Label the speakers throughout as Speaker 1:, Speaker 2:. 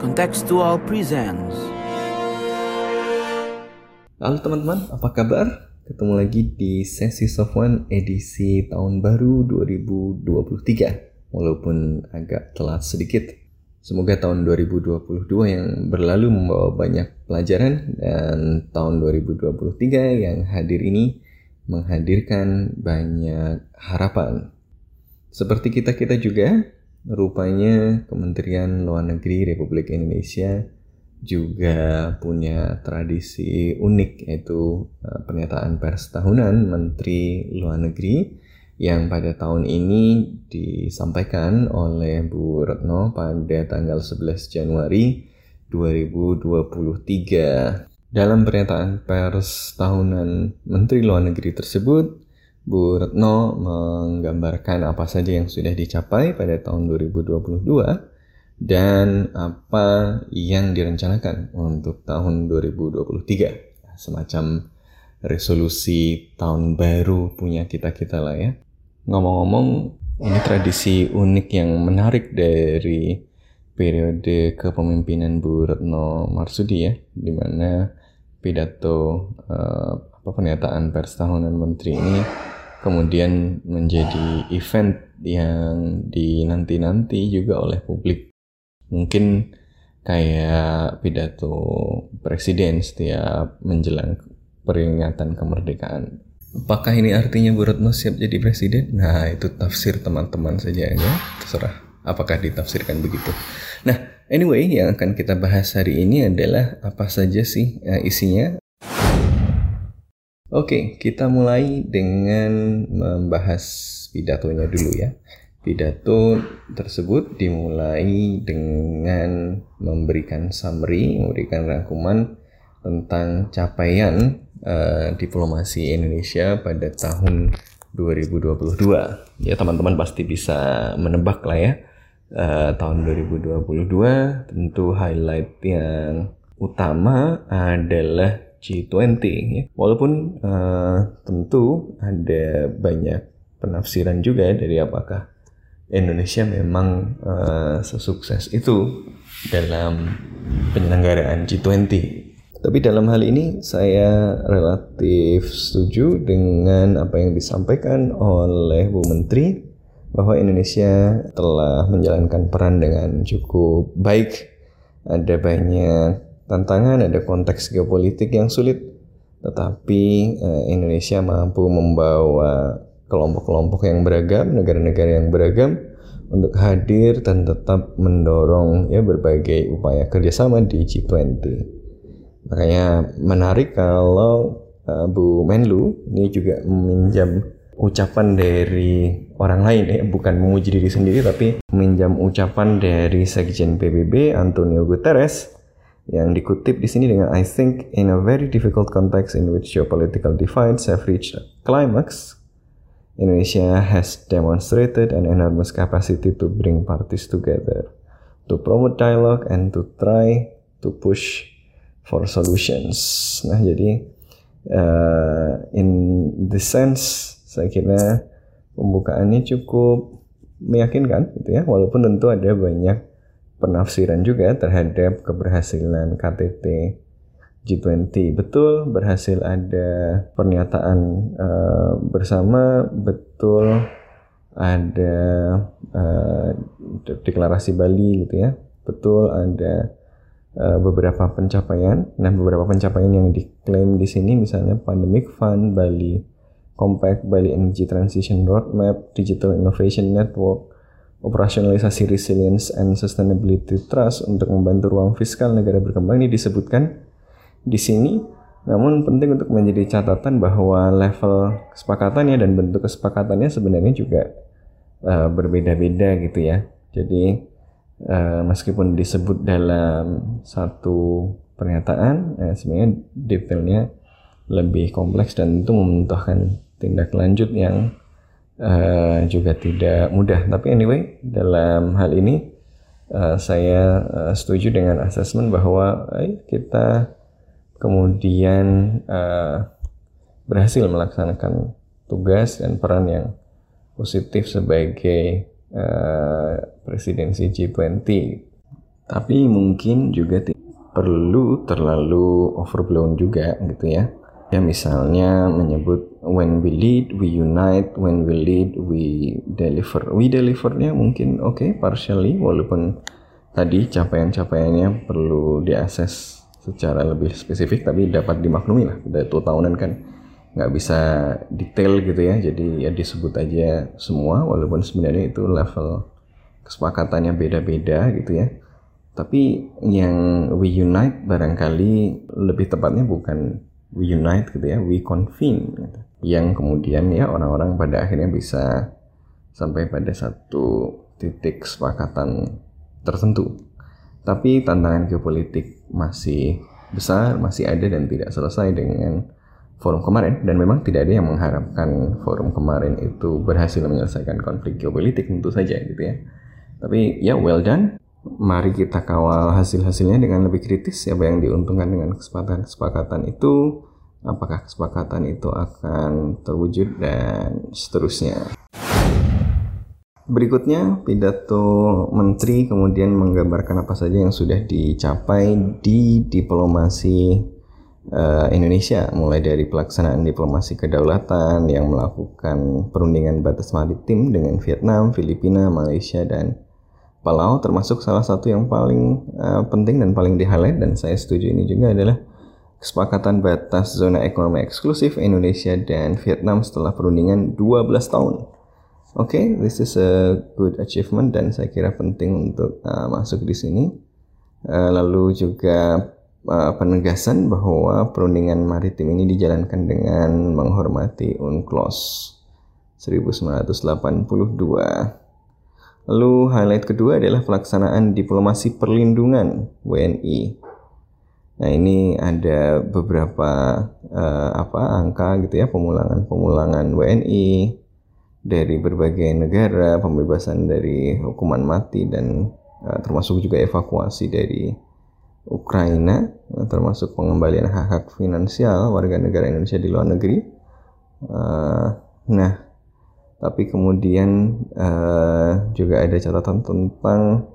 Speaker 1: Contextual Presents.
Speaker 2: Halo teman-teman, apa kabar? Ketemu lagi di sesi Soft One edisi tahun baru 2023 Walaupun agak telat sedikit Semoga tahun 2022 yang berlalu membawa banyak pelajaran Dan tahun 2023 yang hadir ini menghadirkan banyak harapan Seperti kita-kita juga, rupanya Kementerian Luar Negeri Republik Indonesia juga punya tradisi unik yaitu uh, pernyataan pers tahunan Menteri Luar Negeri yang pada tahun ini disampaikan oleh Bu Retno pada tanggal 11 Januari 2023. Dalam pernyataan pers tahunan Menteri Luar Negeri tersebut, Bu Retno menggambarkan apa saja yang sudah dicapai pada tahun 2022 dan apa yang direncanakan untuk tahun 2023 semacam resolusi tahun baru punya kita-kita lah ya. Ngomong-ngomong ini tradisi unik yang menarik dari periode kepemimpinan Bu Retno Marsudi ya di mana pidato uh, apa pernyataan pers tahunan menteri ini kemudian menjadi event yang dinanti-nanti juga oleh publik mungkin kayak pidato presiden setiap menjelang peringatan kemerdekaan. Apakah ini artinya Bu Retno siap jadi presiden? Nah, itu tafsir teman-teman saja ya. Terserah apakah ditafsirkan begitu. Nah, anyway, yang akan kita bahas hari ini adalah apa saja sih ya, isinya. Oke, kita mulai dengan membahas pidatonya dulu ya. Pidato tersebut dimulai dengan memberikan summary, memberikan rangkuman tentang capaian uh, diplomasi Indonesia pada tahun 2022. Ya teman-teman pasti bisa menebak lah ya. Uh, tahun 2022 tentu highlight yang utama adalah G20 ya. Walaupun uh, tentu ada banyak penafsiran juga dari apakah Indonesia memang uh, sesukses itu dalam penyelenggaraan G20. Tapi dalam hal ini saya relatif setuju dengan apa yang disampaikan oleh Bu Menteri bahwa Indonesia telah menjalankan peran dengan cukup baik. Ada banyak tantangan, ada konteks geopolitik yang sulit, tetapi uh, Indonesia mampu membawa kelompok-kelompok yang beragam, negara-negara yang beragam untuk hadir dan tetap mendorong ya berbagai upaya kerjasama di G20. Makanya menarik kalau uh, Bu Menlu ini juga meminjam ucapan dari orang lain ya, bukan memuji diri sendiri tapi meminjam ucapan dari Sekjen PBB Antonio Guterres yang dikutip di sini dengan I think in a very difficult context in which geopolitical divides have reached a climax Indonesia has demonstrated an enormous capacity to bring parties together, to promote dialogue, and to try to push for solutions. Nah, jadi uh, in this sense, saya kira pembukaannya cukup meyakinkan, gitu ya. Walaupun tentu ada banyak penafsiran juga terhadap keberhasilan KTT G20 betul berhasil ada pernyataan uh, bersama. Betul ada uh, deklarasi Bali gitu ya. Betul ada uh, beberapa pencapaian. Nah beberapa pencapaian yang diklaim di sini misalnya Pandemic Fund Bali Compact Bali Energy Transition Roadmap Digital Innovation Network operasionalisasi resilience and sustainability trust untuk membantu ruang fiskal negara berkembang ini disebutkan di sini. Namun penting untuk menjadi catatan bahwa level kesepakatannya dan bentuk kesepakatannya sebenarnya juga uh, berbeda-beda gitu ya. Jadi uh, meskipun disebut dalam satu pernyataan, uh, sebenarnya detailnya lebih kompleks dan itu membutuhkan tindak lanjut yang uh, juga tidak mudah. Tapi anyway, dalam hal ini uh, saya uh, setuju dengan asesmen bahwa eh, kita kemudian uh, berhasil melaksanakan tugas dan peran yang positif sebagai uh, presidensi G20. Tapi mungkin juga perlu terlalu overblown juga gitu ya. Ya misalnya menyebut when we lead we unite, when we lead we deliver. We delivernya mungkin oke okay, partially walaupun tadi capaian-capaiannya perlu diakses secara lebih spesifik tapi dapat dimaklumi lah. Udah dua tahunan kan nggak bisa detail gitu ya. Jadi ya disebut aja semua walaupun sebenarnya itu level kesepakatannya beda-beda gitu ya. Tapi yang we unite barangkali lebih tepatnya bukan we unite gitu ya we convene gitu. yang kemudian ya orang-orang pada akhirnya bisa sampai pada satu titik kesepakatan tertentu tapi tantangan geopolitik masih besar masih ada dan tidak selesai dengan forum kemarin dan memang tidak ada yang mengharapkan forum kemarin itu berhasil menyelesaikan konflik geopolitik tentu saja gitu ya. Tapi ya well done. Mari kita kawal hasil-hasilnya dengan lebih kritis siapa yang diuntungkan dengan kesepakatan-kesepakatan itu, apakah kesepakatan itu akan terwujud dan seterusnya. Berikutnya pidato menteri kemudian menggambarkan apa saja yang sudah dicapai di diplomasi uh, Indonesia mulai dari pelaksanaan diplomasi kedaulatan yang melakukan perundingan batas maritim dengan Vietnam, Filipina, Malaysia dan Palau termasuk salah satu yang paling uh, penting dan paling di highlight dan saya setuju ini juga adalah kesepakatan batas zona ekonomi eksklusif Indonesia dan Vietnam setelah perundingan 12 tahun. Oke, okay, this is a good achievement dan saya kira penting untuk uh, masuk di sini. Uh, lalu juga uh, penegasan bahwa perundingan maritim ini dijalankan dengan menghormati UNCLOS 1982. Lalu highlight kedua adalah pelaksanaan diplomasi perlindungan WNI. Nah ini ada beberapa uh, apa angka gitu ya pemulangan-pemulangan WNI dari berbagai negara, pembebasan dari hukuman mati dan uh, termasuk juga evakuasi dari Ukraina termasuk pengembalian hak-hak finansial warga negara Indonesia di luar negeri. Uh, nah, tapi kemudian uh, juga ada catatan tentang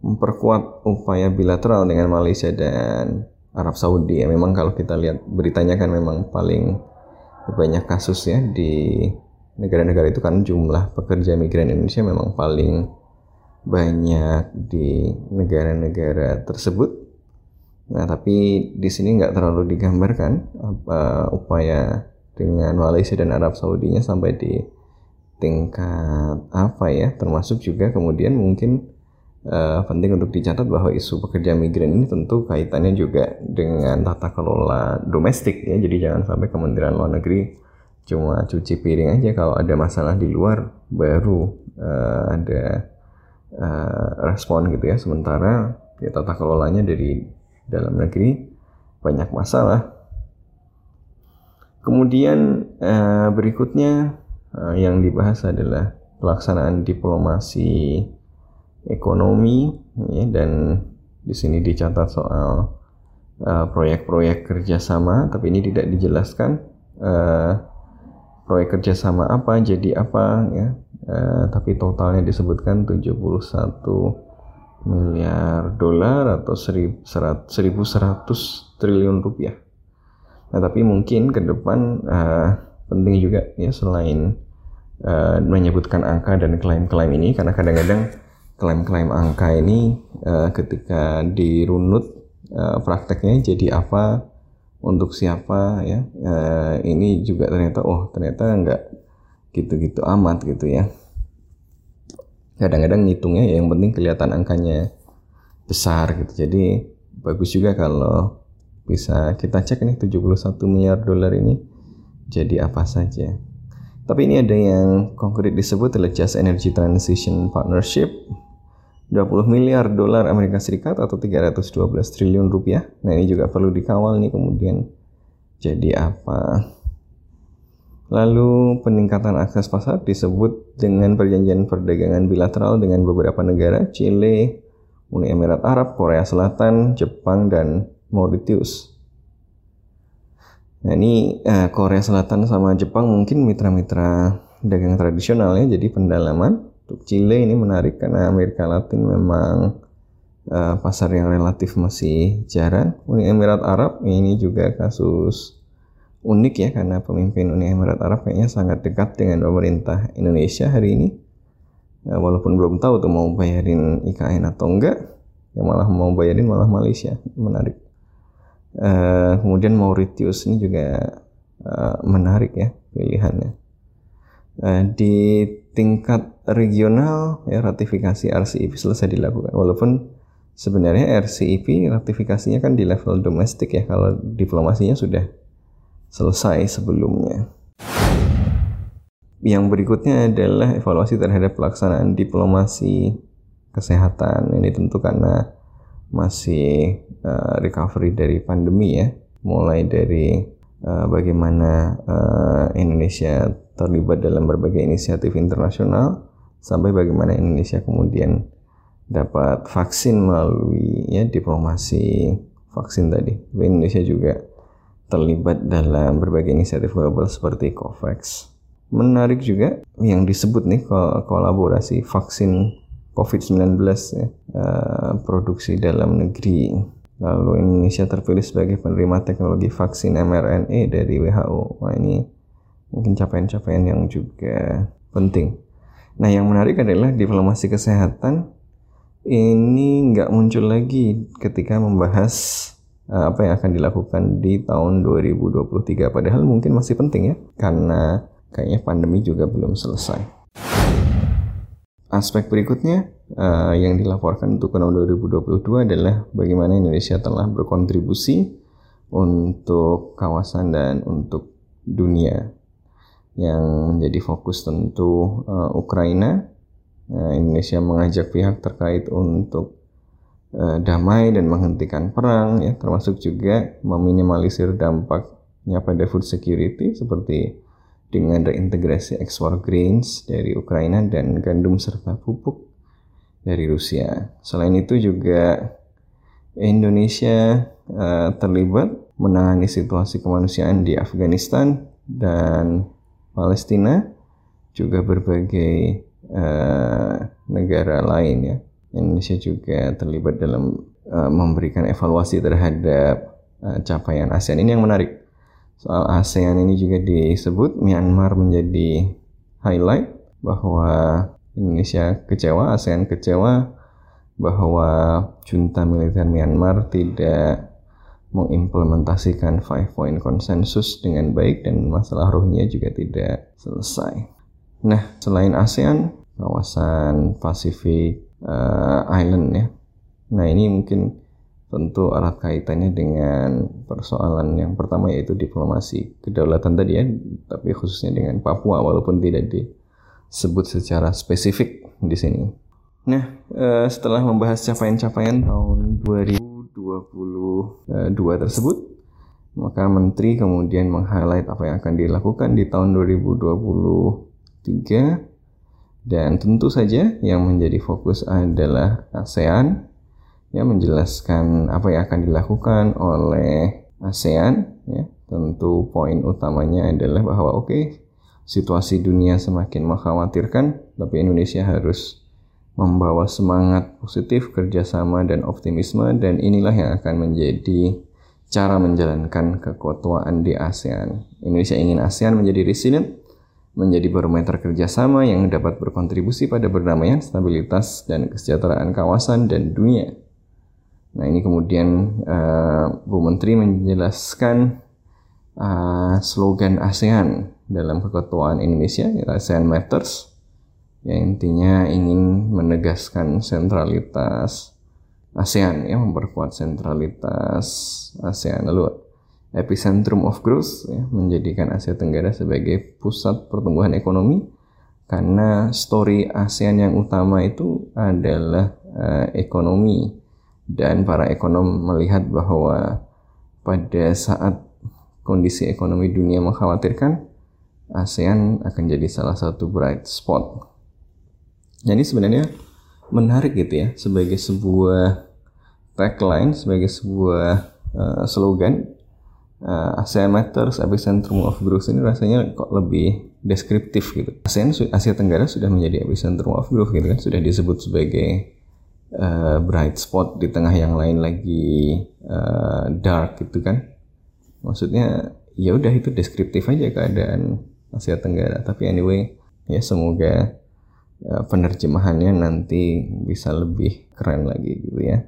Speaker 2: memperkuat upaya bilateral dengan Malaysia dan Arab Saudi. Ya, memang kalau kita lihat beritanya kan memang paling banyak kasus ya di negara-negara itu kan jumlah pekerja migran Indonesia memang paling banyak di negara-negara tersebut Nah, tapi di sini nggak terlalu digambarkan apa upaya dengan Malaysia dan Arab Saudinya sampai di tingkat apa ya, termasuk juga kemudian mungkin uh, penting untuk dicatat bahwa isu pekerja migran ini tentu kaitannya juga dengan tata kelola domestik ya, jadi jangan sampai Kementerian Luar Negeri cuma cuci piring aja kalau ada masalah di luar baru uh, ada uh, respon gitu ya, sementara ya tata kelolanya dari dalam negeri banyak masalah. Kemudian berikutnya uh, yang dibahas adalah pelaksanaan diplomasi ekonomi ya, dan di sini dicatat soal uh, proyek-proyek kerjasama, tapi ini tidak dijelaskan uh, proyek kerjasama apa jadi apa ya, uh, tapi totalnya disebutkan 71 miliar dolar atau 1100 triliun rupiah. Nah, tapi mungkin ke depan uh, penting juga ya selain uh, menyebutkan angka dan klaim-klaim ini karena kadang-kadang klaim-klaim angka ini uh, ketika dirunut uh, prakteknya jadi apa untuk siapa ya. Uh, ini juga ternyata oh ternyata enggak gitu-gitu amat gitu ya. Kadang-kadang ngitungnya ya yang penting kelihatan angkanya besar gitu. Jadi bagus juga kalau bisa kita cek nih 71 miliar dolar ini jadi apa saja tapi ini ada yang konkret disebut adalah Just Energy Transition Partnership 20 miliar dolar Amerika Serikat atau 312 triliun rupiah. Nah ini juga perlu dikawal nih kemudian jadi apa. Lalu peningkatan akses pasar disebut dengan perjanjian perdagangan bilateral dengan beberapa negara, Chile, Uni Emirat Arab, Korea Selatan, Jepang, dan Mauritius. Nah ini eh, Korea Selatan sama Jepang mungkin mitra-mitra dagang tradisional ya, jadi pendalaman. Untuk Chile ini menarik karena Amerika Latin memang uh, pasar yang relatif masih jarang. Uni Emirat Arab ini juga kasus unik ya karena pemimpin Uni Emirat Arab kayaknya sangat dekat dengan pemerintah Indonesia hari ini. Ya, walaupun belum tahu tuh mau bayarin IKN atau enggak, ya malah mau bayarin malah Malaysia, menarik. Uh, kemudian Mauritius ini juga uh, menarik ya pilihannya. Uh, di tingkat regional ya ratifikasi RCEP selesai dilakukan walaupun sebenarnya RCEP ratifikasinya kan di level domestik ya kalau diplomasinya sudah selesai sebelumnya. Yang berikutnya adalah evaluasi terhadap pelaksanaan diplomasi kesehatan. Ini tentu karena masih uh, recovery dari pandemi ya, mulai dari uh, bagaimana uh, Indonesia terlibat dalam berbagai inisiatif internasional sampai bagaimana Indonesia kemudian dapat vaksin melalui ya diplomasi vaksin tadi. Indonesia juga terlibat dalam berbagai inisiatif global seperti COVAX. Menarik juga yang disebut nih kolaborasi vaksin COVID-19 ya, uh, produksi dalam negeri. Lalu Indonesia terpilih sebagai penerima teknologi vaksin mRNA dari WHO. Wah ini mungkin capaian-capaian yang juga penting. Nah yang menarik adalah diplomasi kesehatan ini nggak muncul lagi ketika membahas uh, apa yang akan dilakukan di tahun 2023 padahal mungkin masih penting ya karena kayaknya pandemi juga belum selesai. Aspek berikutnya uh, yang dilaporkan untuk tahun 2022 adalah bagaimana Indonesia telah berkontribusi untuk kawasan dan untuk dunia yang menjadi fokus tentu uh, Ukraina. Uh, Indonesia mengajak pihak terkait untuk uh, damai dan menghentikan perang, ya, termasuk juga meminimalisir dampaknya pada food security seperti dengan reintegrasi ekspor grains dari Ukraina dan gandum serta pupuk dari Rusia. Selain itu juga Indonesia uh, terlibat menangani situasi kemanusiaan di Afghanistan dan Palestina juga berbagai uh, negara lain ya. Indonesia juga terlibat dalam uh, memberikan evaluasi terhadap uh, capaian ASEAN ini yang menarik. Soal ASEAN ini juga disebut Myanmar menjadi highlight bahwa Indonesia kecewa, ASEAN kecewa bahwa junta militer Myanmar tidak mengimplementasikan five point konsensus dengan baik dan masalah rohnya juga tidak selesai. Nah, selain ASEAN, kawasan Pasifik uh, Island ya. Nah, ini mungkin tentu erat kaitannya dengan persoalan yang pertama yaitu diplomasi kedaulatan tadi ya, tapi khususnya dengan Papua walaupun tidak disebut secara spesifik di sini. Nah, uh, setelah membahas capaian-capaian tahun 2000 2022 tersebut, maka menteri kemudian meng-highlight apa yang akan dilakukan di tahun 2023 dan tentu saja yang menjadi fokus adalah ASEAN yang menjelaskan apa yang akan dilakukan oleh ASEAN ya tentu poin utamanya adalah bahwa oke okay, situasi dunia semakin mengkhawatirkan tapi Indonesia harus membawa semangat positif, kerjasama, dan optimisme, dan inilah yang akan menjadi cara menjalankan keketuaan di ASEAN. Indonesia ingin ASEAN menjadi resilient, menjadi barometer kerjasama yang dapat berkontribusi pada perdamaian, stabilitas, dan kesejahteraan kawasan dan dunia. Nah ini kemudian uh, Bu Menteri menjelaskan uh, slogan ASEAN dalam keketuaan Indonesia, ASEAN Matters, yang intinya ingin menegaskan sentralitas ASEAN ya memperkuat sentralitas ASEAN. Lalu epicentrum of growth ya, menjadikan Asia Tenggara sebagai pusat pertumbuhan ekonomi karena story ASEAN yang utama itu adalah uh, ekonomi dan para ekonom melihat bahwa pada saat kondisi ekonomi dunia mengkhawatirkan ASEAN akan jadi salah satu bright spot jadi sebenarnya menarik gitu ya sebagai sebuah tagline, sebagai sebuah uh, slogan uh, ASEAN Matters, Epicentrum of Growth ini rasanya kok lebih deskriptif gitu. ASEAN Asia Tenggara sudah menjadi epicentrum of growth gitu kan, sudah disebut sebagai uh, bright spot di tengah yang lain lagi uh, dark gitu kan. Maksudnya ya udah itu deskriptif aja keadaan Asia Tenggara. Tapi anyway ya semoga uh, penerjemahannya nanti bisa lebih keren lagi gitu ya.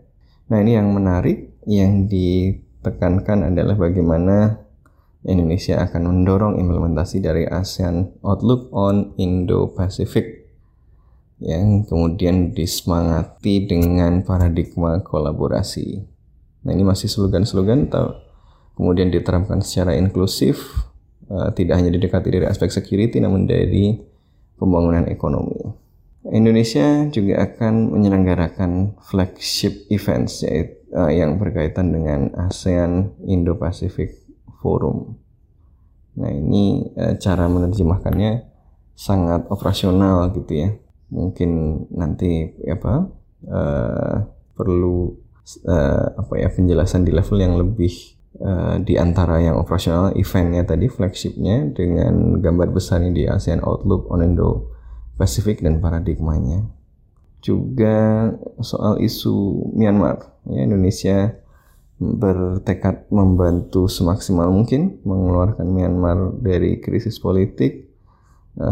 Speaker 2: Nah ini yang menarik yang ditekankan adalah bagaimana Indonesia akan mendorong implementasi dari ASEAN Outlook on Indo-Pacific yang kemudian disemangati dengan paradigma kolaborasi. Nah ini masih slogan-slogan atau kemudian diterapkan secara inklusif, uh, tidak hanya didekati dari aspek security namun dari pembangunan ekonomi. Indonesia juga akan menyelenggarakan flagship events yaitu uh, yang berkaitan dengan ASEAN Indo-Pacific Forum. Nah ini uh, cara menerjemahkannya sangat operasional gitu ya. Mungkin nanti apa uh, perlu uh, apa ya penjelasan di level yang lebih Uh, di antara yang operasional eventnya tadi flagshipnya dengan gambar besarnya di ASEAN Outlook on Indo Pacific dan paradigmanya. Juga soal isu Myanmar ya Indonesia bertekad membantu semaksimal mungkin mengeluarkan Myanmar dari krisis politik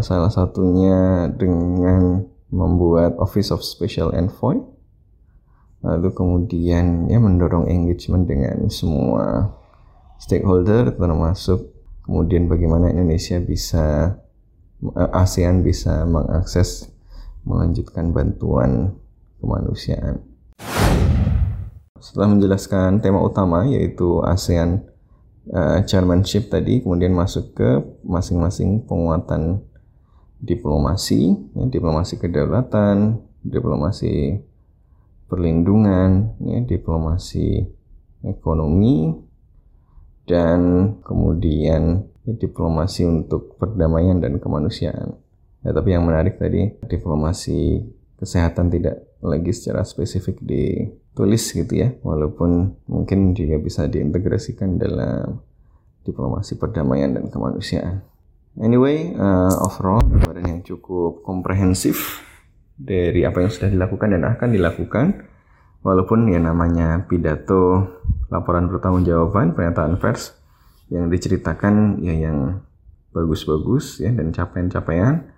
Speaker 2: salah satunya dengan membuat Office of Special Envoy lalu kemudian ya mendorong engagement dengan semua stakeholder termasuk kemudian bagaimana Indonesia bisa eh, ASEAN bisa mengakses melanjutkan bantuan kemanusiaan. Setelah menjelaskan tema utama yaitu ASEAN uh, chairmanship tadi, kemudian masuk ke masing-masing penguatan diplomasi, ya, diplomasi kedaulatan, diplomasi perlindungan, ya, diplomasi ekonomi, dan kemudian ya, diplomasi untuk perdamaian dan kemanusiaan. Ya, tapi yang menarik tadi diplomasi kesehatan tidak lagi secara spesifik ditulis gitu ya, walaupun mungkin juga bisa diintegrasikan dalam diplomasi perdamaian dan kemanusiaan. Anyway, uh, overall gambaran yang cukup komprehensif dari apa yang sudah dilakukan dan akan dilakukan walaupun ya namanya pidato laporan pertanggungjawaban pernyataan pers yang diceritakan ya yang bagus-bagus ya dan capaian-capaian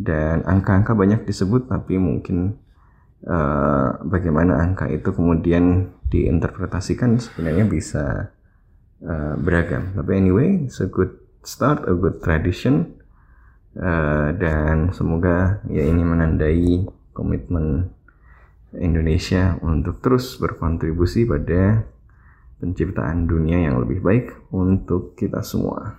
Speaker 2: dan angka-angka banyak disebut tapi mungkin uh, bagaimana angka itu kemudian diinterpretasikan sebenarnya bisa uh, beragam. Tapi anyway a good start, a good tradition, uh, dan semoga ya ini menandai komitmen Indonesia untuk terus berkontribusi pada penciptaan dunia yang lebih baik untuk kita semua.